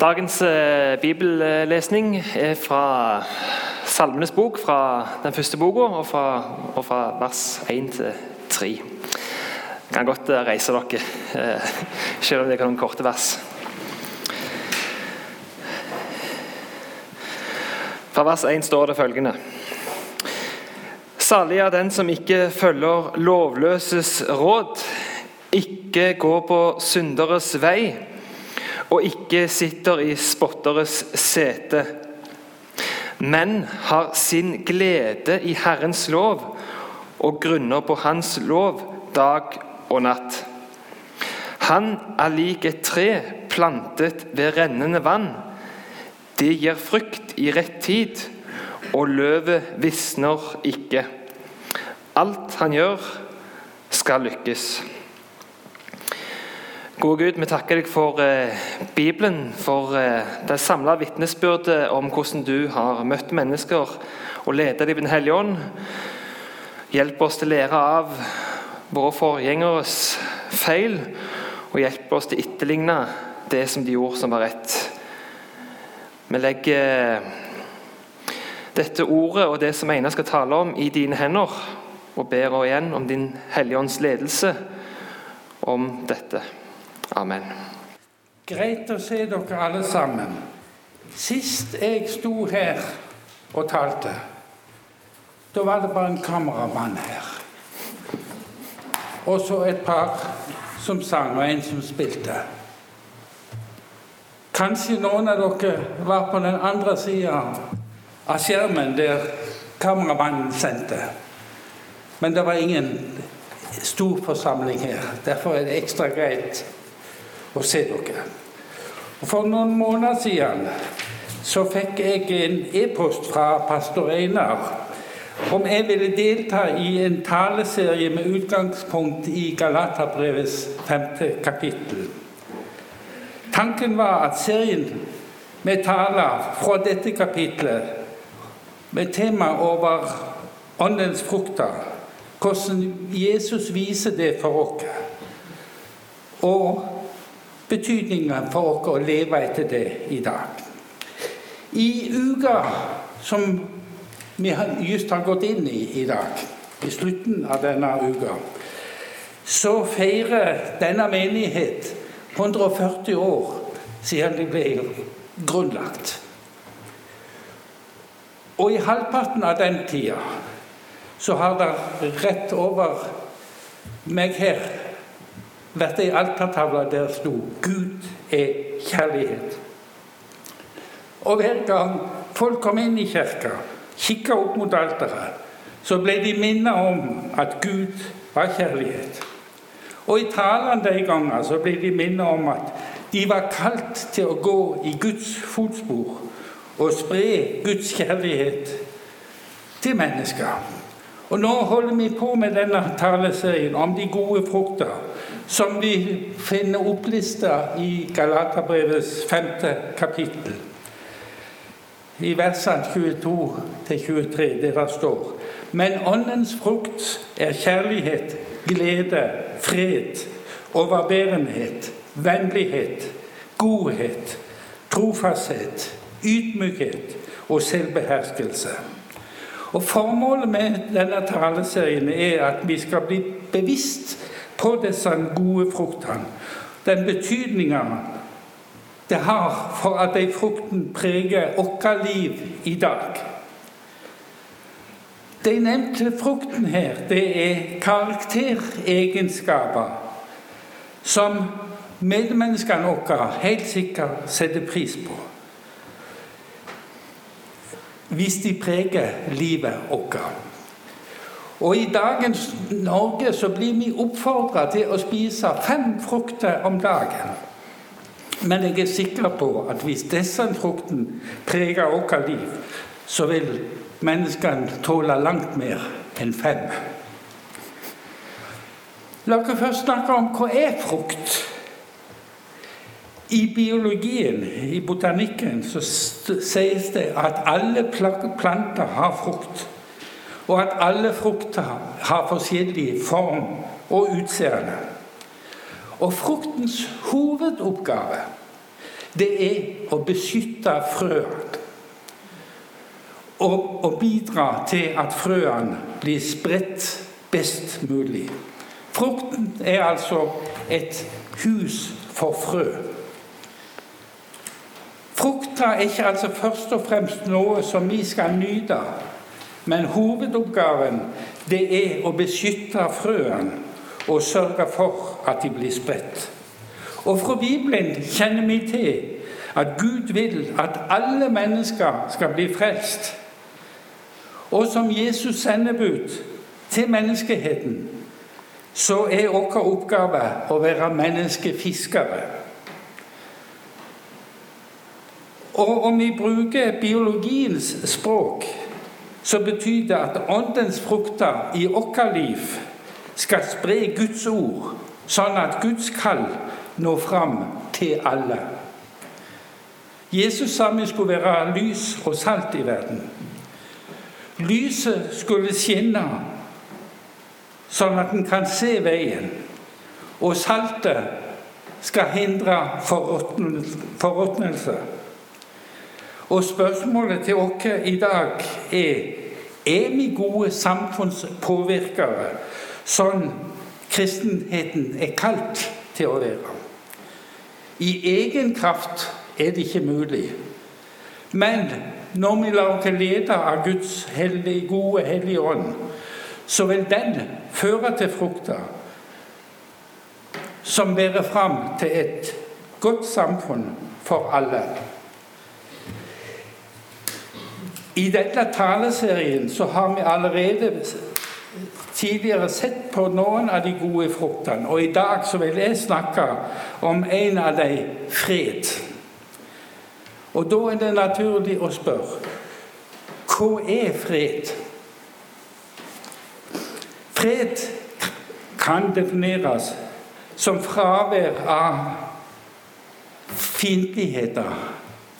Dagens eh, bibellesning er fra Salmenes bok, fra den første boka, og fra, og fra vers 1 til 3. Jeg kan godt eh, reise dere, eh, selv om det er noen korte vers. Fra vers 1 står det følgende Salig er den som ikke følger lovløses råd, ikke går på synderes vei og ikke sitter i spotteres sete, men har sin glede i Herrens lov og grunner på Hans lov dag og natt. Han er lik et tre plantet ved rennende vann. Det gir frukt i rett tid, og løvet visner ikke. Alt han gjør, skal lykkes. Gode Gud, vi takker deg for eh, Bibelen, for eh, det samla vitnesbyrdet om hvordan du har møtt mennesker og ledet dem i Den hellige ånd. Hjelp oss til å lære av våre forgjengeres feil, og hjelp oss til å etterligne det som de gjorde som var rett. Vi legger dette ordet og det som Eina skal tale om, i dine hender, og ber igjen om din Hellige Ånds ledelse om dette. Amen. Greit å se dere alle sammen. Sist jeg sto her og talte, da var det bare en kameramann her. Og så et par som sang, og en som spilte. Kanskje noen av dere var på den andre sida av skjermen der kameramannen sendte. Men det var ingen stor forsamling her. Derfor er det ekstra greit å se dere. For noen måneder siden så fikk jeg en e-post fra pastor Einar om jeg ville delta i en taleserie med utgangspunkt i Galaterbrevets femte kapittel. Tanken var at serien med taler fra dette kapitlet med tema over åndens frukter, hvordan Jesus viser det for oss, og betydningen for oss å leve etter det i dag. I uka som vi just har gått inn i i dag, i slutten av denne uka, så feirer denne menighet 140 år siden de ble grunnlagt. Og i halvparten av den tida så har det rett over meg her vært ei altertavle der sto 'Gud er kjærlighet'. Og hver gang folk kom inn i kirka, kikka opp mot alteret, så ble de minnet om at Gud var kjærlighet. Og i talene de ganger så ble de minnet om at de var kalt til å gå i Guds fotspor og spre Guds kjærlighet til mennesker. Og Nå holder vi på med denne taleserien om de gode frukter som vi finner opplista i Galaterbrevets femte kapittel. I versene 22-23, der det står Men åndens frukt er kjærlighet, glede, fred, overbærenhet, vennlighet, godhet, trofasthet, ydmykhet og selvbeherskelse. Og Formålet med denne taleserien er at vi skal bli bevisst på disse gode fruktene. Den betydninga det har for at de fruktene preger vårt liv i dag. De nevnte fruktene her, det er karakteregenskaper som medmenneskene våre helt sikkert setter pris på. Hvis de preger livet vårt. Og I dagens Norge så blir vi oppfordra til å spise fem frukter om dagen. Men jeg er sikker på at hvis disse fruktene preger vårt liv, så vil menneskene tåle langt mer enn fem. La oss først snakke om hva er frukt. I biologien, i botanikken, så sies det at alle planter har frukt og at alle frukter har forskjellig form og utseende. Og fruktens hovedoppgave det er å beskytte frøene. Og å bidra til at frøene blir spredt best mulig. Frukten er altså et hus for frø. Frukta er ikke altså først og fremst noe som vi skal nyte, men hovedoppgaven det er å beskytte frøene og sørge for at de blir spredt. Og fra Bibelen kjenner vi til at Gud vil at alle mennesker skal bli frelst. Og som Jesus sendebud til menneskeheten, så er vår oppgave å være menneskefiskere. Og om vi bruker biologiens språk, så betyr det at åndens frukter i vårt liv skal spre Guds ord, sånn at Guds kall når fram til alle. Jesus sa vi skulle være lys og salt i verden. Lyset skulle skinne sånn at en kan se veien. Og saltet skal hindre forråtnelse. Og spørsmålet til oss i dag er er vi gode samfunnspåvirkere, sånn kristenheten er kalt til å være. I egen kraft er det ikke mulig. Men når vi lar oss lede av Guds hellige, gode, hellige ånd, så vil den føre til frukter som bærer fram til et godt samfunn for alle. I denne taleserien så har vi allerede tidligere sett på noen av de gode fruktene. Og i dag så vil jeg snakke om en av dem, fred. Og da er det naturlig å spørre hva er fred? Fred kan defineres som fravær av fiendtligheter,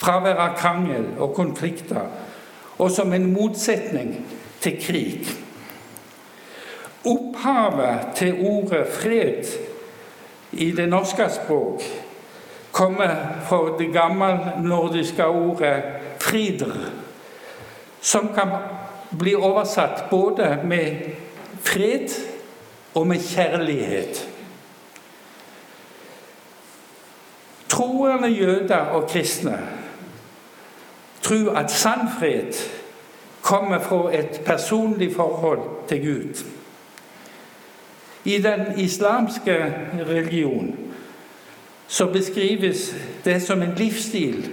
fravær av krangel og konflikter, og som en motsetning til krig. Opphavet til ordet 'fred' i det norske språk kommer fra det gammelnordiske ordet 'frider', som kan bli oversatt både med fred og med kjærlighet. Troende jøder og kristne tror at sann fred kommer fra et personlig forhold til Gud. I den islamske religion så beskrives det som en livsstil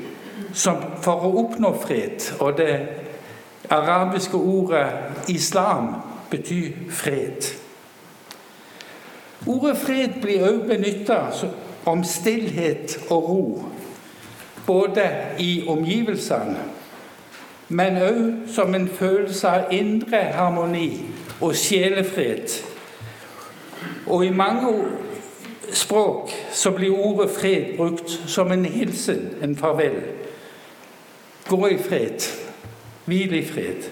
som for å oppnå fred. Og det arabiske ordet 'islam' betyr fred. Ordet fred blir også benytta om stillhet og ro, både i omgivelsene, men òg som en følelse av indre harmoni og sjelefred og i mange språk så blir ordet fred brukt som en hilsen, en farvel. Gå i fred. Hvil i fred.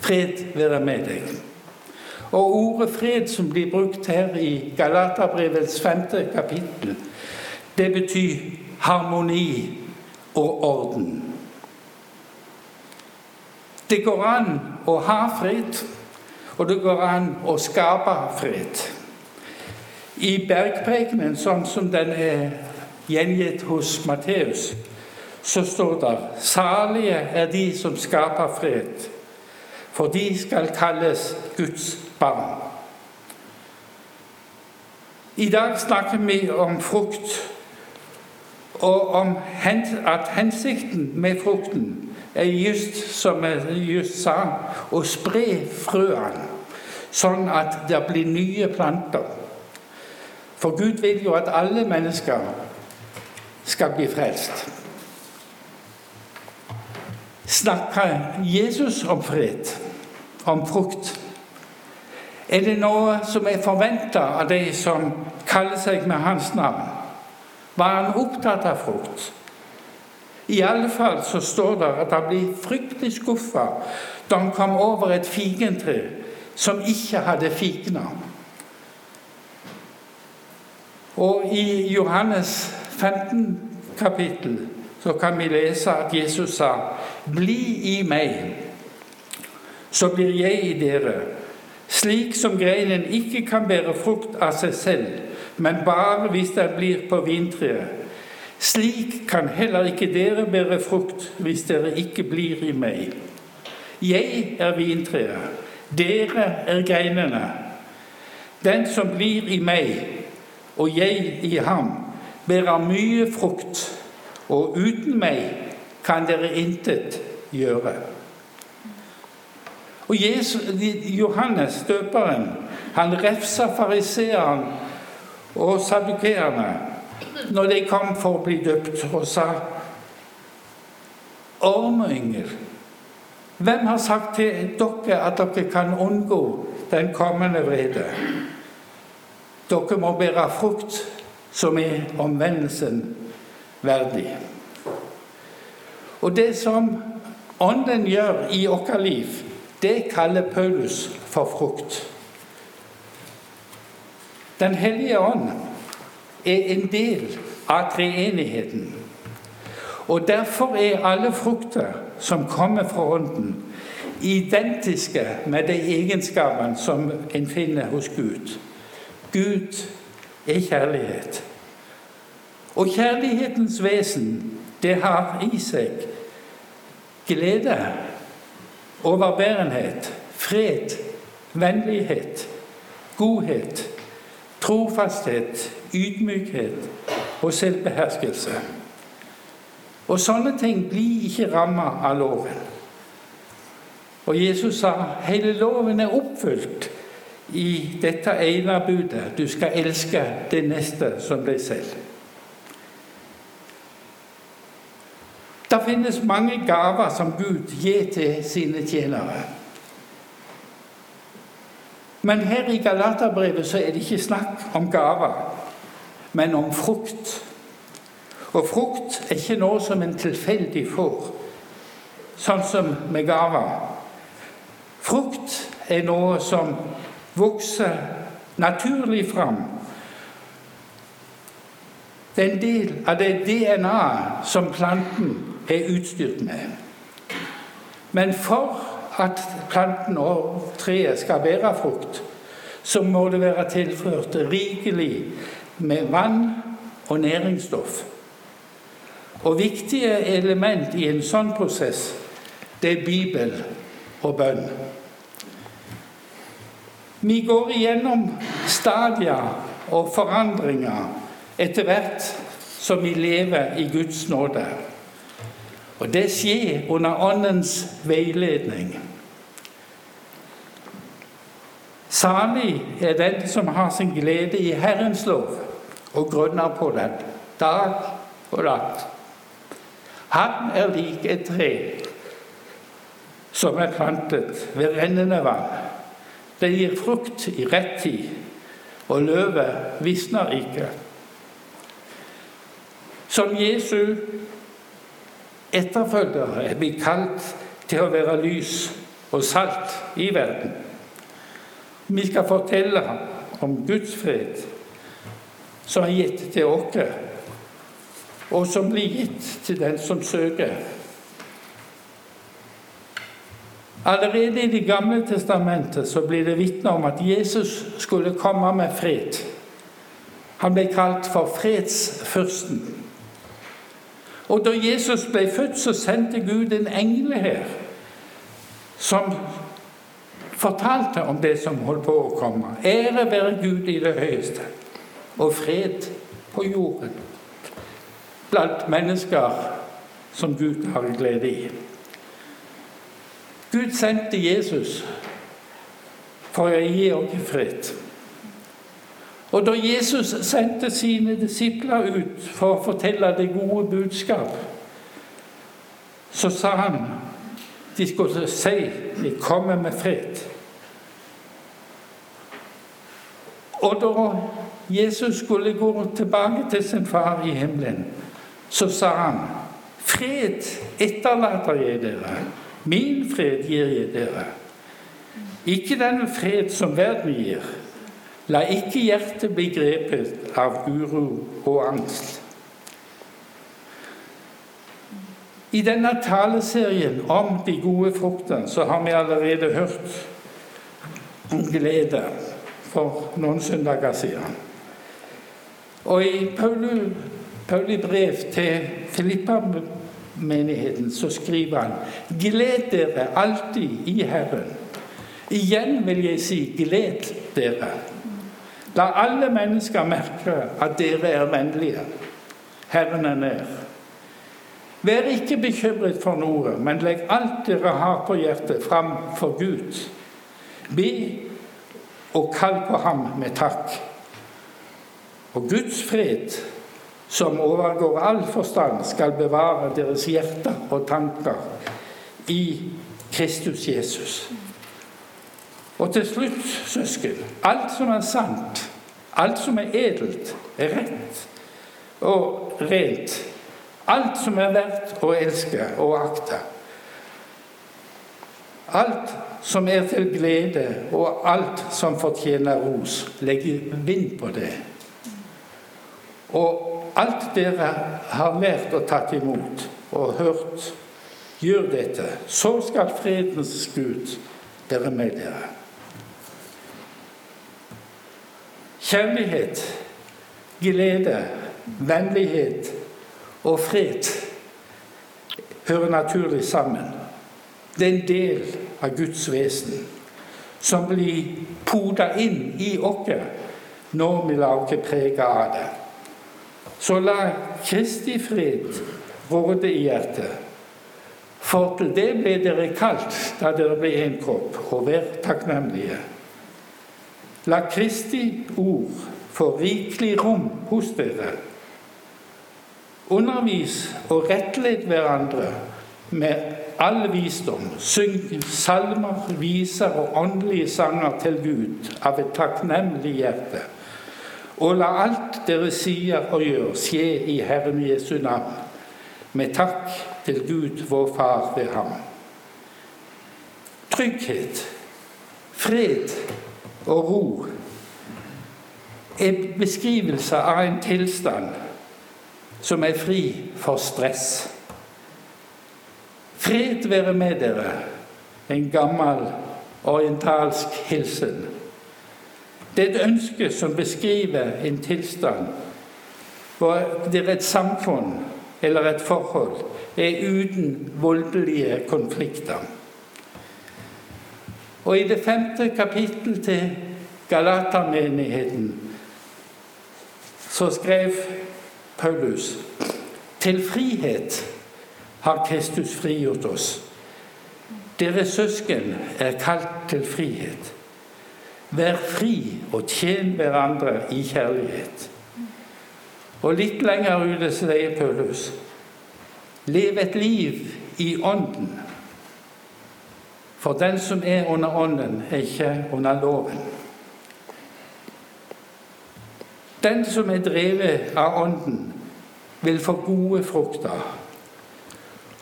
Fred være med deg. Og ordet fred som blir brukt her i Galaterbrevets femte kapittel, det betyr harmoni og orden. Det går an å ha fred, og det går an å skape fred. I bergprekenen, sånn som den er gjengitt hos Matteus, så står det Salige er de som skaper fred, for de skal kalles Guds barn. I dag snakker vi om frukt, og om at hensikten med frukten er just som jeg just sa, å spre frøene, sånn at det blir nye planter. For Gud vil jo at alle mennesker skal bli frelst. Snakker Jesus om fred, om frukt? Er det noe som er forventa av de som kaller seg med hans navn? Var han opptatt av frukt? I alle fall så står det at han blir fryktelig skuffa da han kom over et figentre som ikke hadde figner. Og i Johannes 15 kapittel så kan vi lese at Jesus sa, 'Bli i meg, så blir jeg i dere.' Slik som greinen ikke kan bære frukt av seg selv, men bare hvis den blir på vintreet. Slik kan heller ikke dere bære frukt hvis dere ikke blir i meg. Jeg er vintreet, dere er greinene. Den som blir i meg, og jeg i ham, bærer mye frukt, og uten meg kan dere intet gjøre. Og Jesus, Johannes døperen han refsa fariseerne og sadukeerne når de kom for å bli døpt, og sa Ormeyngel, hvem har sagt til dere at dere kan unngå den kommende vrede? Dere må bære frukt som er omvendelsen verdig. Og det som Ånden gjør i vårt liv, det kaller Paulus for frukt. Den hellige ånd er en del av treenigheten. Og derfor er alle frukter som kommer fra Ånden, identiske med de egenskapene som en finner hos Gud. Gud er kjærlighet. Og kjærlighetens vesen, det har i seg glede overbærenhet, fred, vennlighet, godhet, trofasthet, ydmykhet og selvbeherskelse. Og sånne ting blir ikke ramma av loven. Og Jesus sa hele loven er oppfylt i dette ene budet. Du skal elske det neste som deg selv. Det finnes mange gaver som Gud gir til sine tjenere. Men her i Galaterbrevet så er det ikke snakk om gaver, men om frukt. Og frukt er ikke noe som en tilfeldig får, sånn som med gaver. Frukt er noe som vokser naturlig fram. Det er en del av det DNA som planten er utstyrt med. Men for at planten og treet skal bære frukt, så må det være tilført rikelig med vann og næringsstoff. Og viktige element i en sånn prosess, det er Bibel og bønn. Vi går igjennom stadier og forandringer etter hvert som vi lever i Guds nåde. Og det skjer under Åndens veiledning. Salig er den som har sin glede i Herrens lov og grunner på den dag og natt. Han er lik et tre som er plantet ved rennende vann. Det gir frukt i rett tid, og løvet visner ikke. Som Jesu etterfølgere er blitt kalt til å være lys og salt i verden. Vi skal fortelle om Guds fred, som er gitt til oss, og som blir gitt til den som søker. Allerede i Det gamle testamentet så blir det vitne om at Jesus skulle komme med fred. Han ble kalt for fredsfyrsten. Og da Jesus ble født, så sendte Gud en engel her som fortalte om det som holdt på å komme. Ære være Gud i det høyeste, og fred på jorden blant mennesker som Gud har glede i. Gud sendte Jesus for å gi oss fred. Og da Jesus sendte sine disipler ut for å fortelle det gode budskap, så sa han de skulle si de kommer med fred'. Og da Jesus skulle gå tilbake til sin far i himmelen, så sa han 'Fred etterlater jeg dere. Min fred gir jeg dere.' Ikke den fred som verden gir. La ikke hjertet bli grepet av uro og angst. I denne taleserien om de gode fruktene så har vi allerede hørt om glede for noen søndager siden. Og i Pauli, Pauli brev til Filippa-menigheten så skriver han Gled dere alltid i Herren. Igjen vil jeg si gled dere. La alle mennesker merke at dere er vennlige. Herren er nær. Vær ikke bekymret for noe, men legg alt dere har på hjertet, fram for Gud. Be og kall på ham med takk. Og Guds fred, som overgår all forstand, skal bevare deres hjerter og tanker i Kristus Jesus. Og til slutt, søsken, alt som er sant, alt som er edelt, er rett og rent, alt som er verdt å elske og akte, alt som er til glede, og alt som fortjener ros, legg vind på det. Og alt dere har lært og tatt imot og hørt, gjør dette. Så skal fredens Gud være med dere. Kjærlighet, glede, vennlighet og fred hører naturlig sammen. Det er en del av Guds vesen som blir poda inn i oss når vi lar oss prege av det. Så la Kristi fred råde i hjertet. For til det ble dere kalt da dere ble en kropp, og vær takknemlige. La Kristi ord få rikelig rom hos dere. Undervis og rettled hverandre med all visdom. Syng salmer, viser og åndelige sanger til Gud av et takknemlig hjerte. Og la alt dere sier og gjør, skje i Herren Jesu navn, med takk til Gud, vår Far, ved ham. Trygghet, fred og ro er beskrivelse av en tilstand som er fri for stress. Fred være med dere, en gammel orientalsk hilsen. Det er et ønske som beskriver en tilstand hvor det er et samfunn eller et forhold er uten voldelige konflikter. Og i det femte kapittel til Galatermenigheten så skrev Paulus til frihet har Kristus frigjort oss. Dere søsken er kalt til frihet. Vær fri og tjen hverandre i kjærlighet. Og litt lenger ute sier Paulus Lev et liv i Ånden. For den som er under Ånden, er ikke under loven. Den som er drevet av Ånden, vil få gode frukter.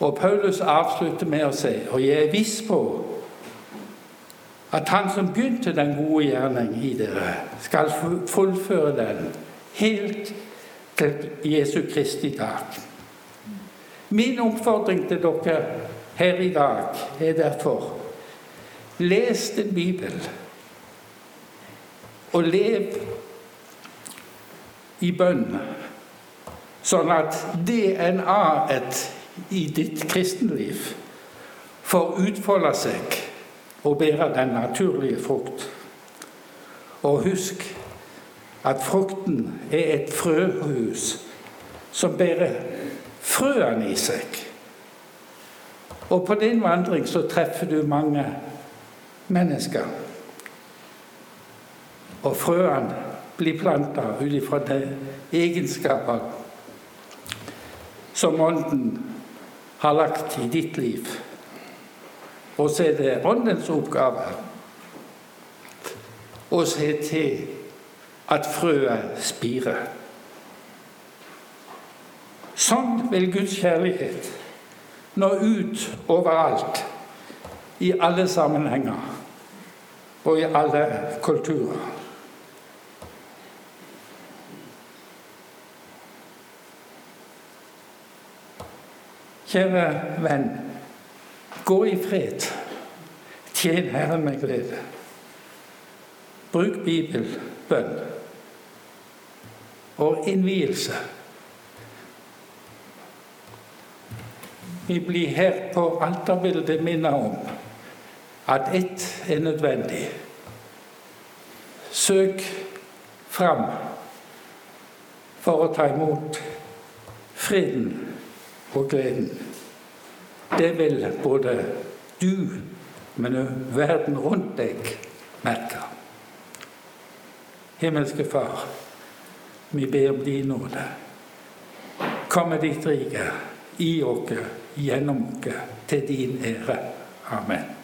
Og Paulus avslutter med å si, og jeg er viss på at han som begynte den gode gjerning i dere, skal fullføre den helt til Jesu Kristi dag. Min oppfordring til dere her i dag er derfor les din bibel og lev i bønn, sånn at DNA-et i ditt kristenliv får utfolde seg og bære den naturlige frukt. Og husk at frukten er et frøhus som bærer frøene i seg. Og på din vandring så treffer du mange mennesker. Og frøene blir planta ut ifra de egenskaper som Ånden har lagt i ditt liv. Og så er det Åndens oppgave å se til at frøet spirer. Sånn vil Guds kjærlighet nå ut overalt, i alle sammenhenger og i alle kulturer. Kjære venn, gå i fred. Tjen Herren med glede. Bruk Bibel, bønn og innvielse. Vi blir her på alterbildet minnet om at ett er nødvendig. Søk fram for å ta imot freden og gleden. Det vil både du, men også verden rundt deg merke. Himmelske Far, vi ber om din nåde. Kom med ditt rike i oss, gjennom oss, til din ære. Amen.